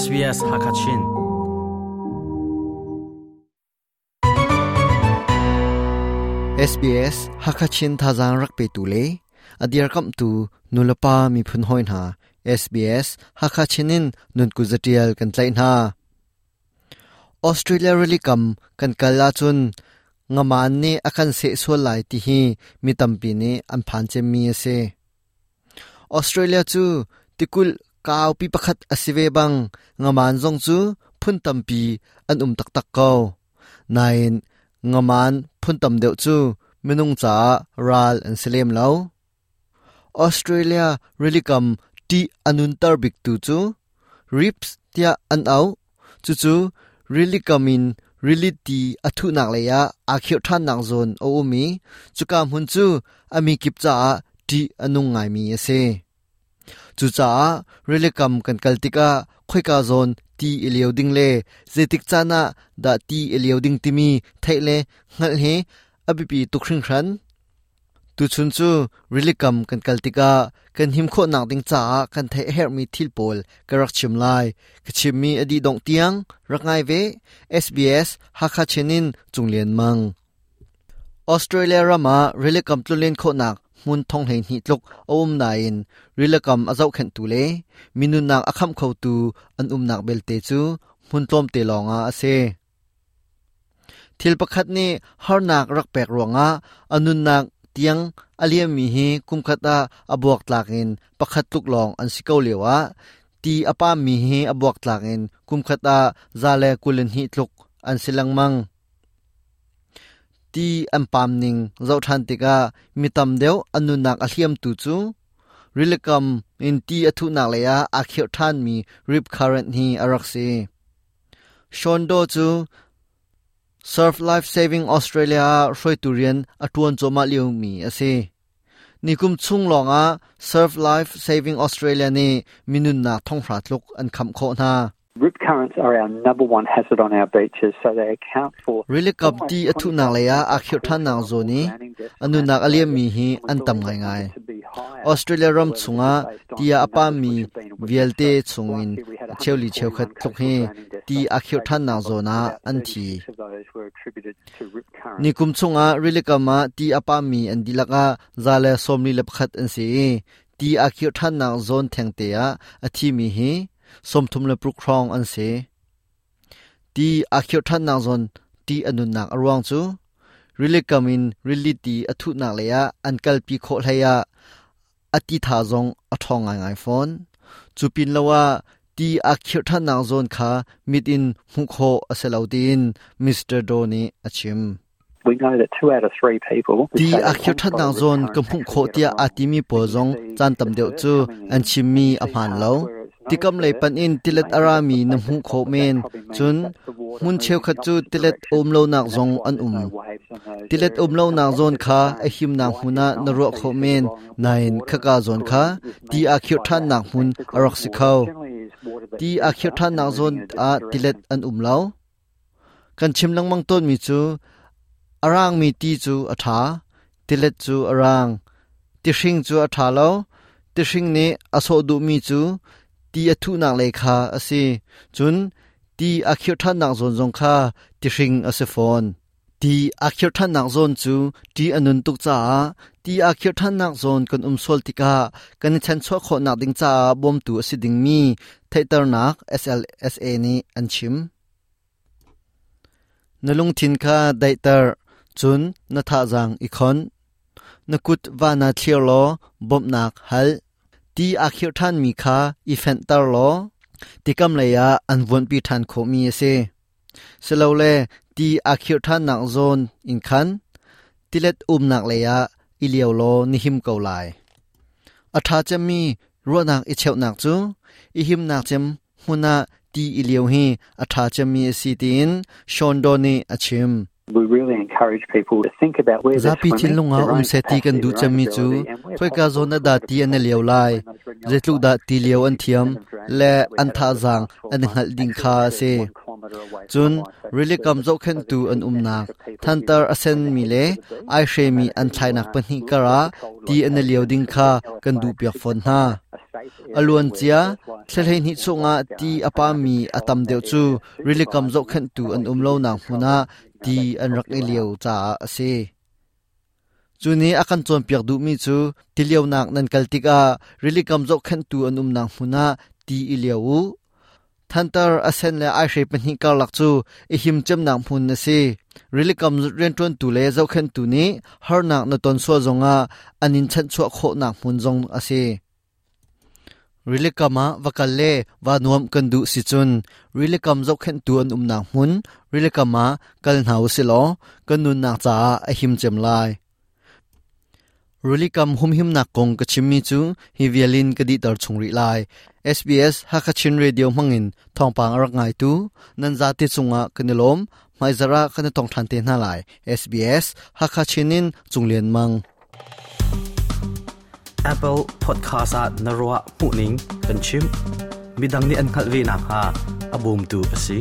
SBS Hakachin. SBS Hakachin thazang rakpe tu le, adir kam tu nulapa mi phun hoin ha SBS Hakachinin nun ku zatial kan tlai na. Australia really kam kan kala chun ngaman ni akan se so lai ti hi mi tampi ni an phan che mi ase Australia chu tikul kaw pi pakhat asive bang. Ngaman zong chu phun tampi an um tak tak ko nain, ngaman phun tam deu chu minung cha ral an selem lo Australia, really kam, ti anun tar bik tu chu rips, tia an au. Chu chu really kamin really ti athu nak le ya, a khio than nang zon o mi. Chu kam hun chu ami kip cha ti anung ngai mi ase chu cha really kam kan kaltika khoi ka zon ti eliu ding le. Zetik chana da ti eliu ding timi thaile ngal he abipi tukhring khran tu chun chu really kam kan kaltika kan him kho nak ding cha kan the her mi thil pol karak chim lai. Ka chim mi adi dong tiang rangai ve SBS hakha chenin chunglen mang. Australia rama really kam tlulen kho nak mun thong hei ni tlok om na in rilakam azau khen tu le. Minun nak akham khau tu an um nak belte chu mun tlom te longa ase thil pakhat ni har nak rak pek ronga anun nak tiang aliam mi hi kumkhata abuak tlakin pakhat tuk long an sikau lewa ti apa mi hi abuak tlakin kumkhata zale kulen hi tlok an silang mang. Ti an pam ning zo than tika mitam deu anu nak ahliam tu chu rilakam in ti athu nak leya akhir than mi rip current hi araksi shondo chu Surf Life Saving Australia roi turian atuan choma liu mi ase nikum chung longa Surf Life Saving Australia ni minun na thong hra tluk an kham kho na Rip currents are our number one hazard on our beaches, so they account for. Really kap ti athu na leya akhir than nang zo ni anu nak aliam mi hi an tam ngai ngai Australia ram chunga tia apa mi vialte chungin cheuli cheukhat tluk hi ti akhir than nang zo na an thi ni kum chunga really kama ti apa mi an dilaka zale somli lapkhat an si ti akhir than nang zon thengte a athi mi hi สมทุมเลปรุครองอันเสตีอาคิวทันนางซอนตีอนุนักอรวงจูริลิกามินริลิตีอทุนักเลยะอันกัลปีโคเลยะอติทาซงอทองไงไงฟอนจูปินละว่าตีอาคิวทันนางซอนคามิดอินมุโคอเซลาวดินมิสเตอร์โดนีอชิม We know that two out of three people. Ti akhir that nang zon kampung kho tia atimi po zong chan tam deu chu an chimmi amhan lo tikam lei pan in tilet arami na mu kho men. Chun mun cheu kha chu tilet om lo nak zong an um. Tilet om lo nak zon kha, a him nak huna na ro kho men. Nain kha ka zon kha, ti a khyo than nak hun arok sikhau ti a khyo than nak zon a tilet an um lao kan chim lang mang ton mi chu, arang mi ti chu a tha, tilet chu arang. Ti hring chu a tha lo ti hring ni aso du mi chu ตีอทุนักเลขาอสิจุนตีอาคิวท่านนักซนจงคาติริงอสิฟอนตีอาคิวท่านนักซนจูตีอนุนตุกจ้าตีอาคิวท่านนักซนกันอุมสวลติกากันฉันชัวขอนักดิงจ้าบอมตูอสิดิงมีไทเตอร์นัก SLSA นี่อันชิมนลุงทินคาไดเตอร์จุนนาทาจังอีคอนนกุดวานาเทียโลบอมนักฮัล ตีอาคิวท่านมีคาอีเฟนตอร์โลติกำเลยาอันวนปีท่านโคมีเซสโลเลตีอาคิวท่านนักโซนอินคันติเล็ดอุมนักเลยาอิเลียวโลนิหิมเกาไลอาทาจะมีรัวนักอิเชวนักจูอิหิมนักจมหุนาตีอิเลียวฮีอาทาจะมีสีตินชอนโดนีอชิม we really encourage people to think about where they're zapi chin lunga um se ti kan du chami chu khoi ka zona da ti an leo lai. zetluk da ti leo an thiam le an tha jang an hal ding kha se chun really kam zo khen tu an um nak than tar asen mi le ai she mi an thlai nak pani kara ti an leo ding kha kan du pyak fon na alun chia thlelhei ni chunga ti apa mi atam deuh chu really kam zo khan tu an umlo nang huna ti an rak eliu cha ase chuni akan chon piak du mi chu, ti tiliau nak nan kal kaltika rili kam zo khan tu anum na huna ti i iliau thantar asen le ai shei pani ka lak chu, i him chem nang mun na si. Rili kam ren ton tu le zo khan tu ni, har nak na ton so zonga anin chan chu kho nak mun zong ase really vakalle wa nuam kandu du si chun. Khen kam zo khan tu an um nak mun kal nau si lo kan cha a him chem lai. Ruli hum him na kong ka chimmi chu. Hi vialin ka di tar chungri lai. SBS Hakachin Radio mangin thongpang arak ngai tu. Nan zati chunga kanilom mai zara kan tong than te na lai. SBS Hakachinin chunglen mang. Apple Podcast at narwa puning kan chim midang ni an khalvi na ha abum tu asi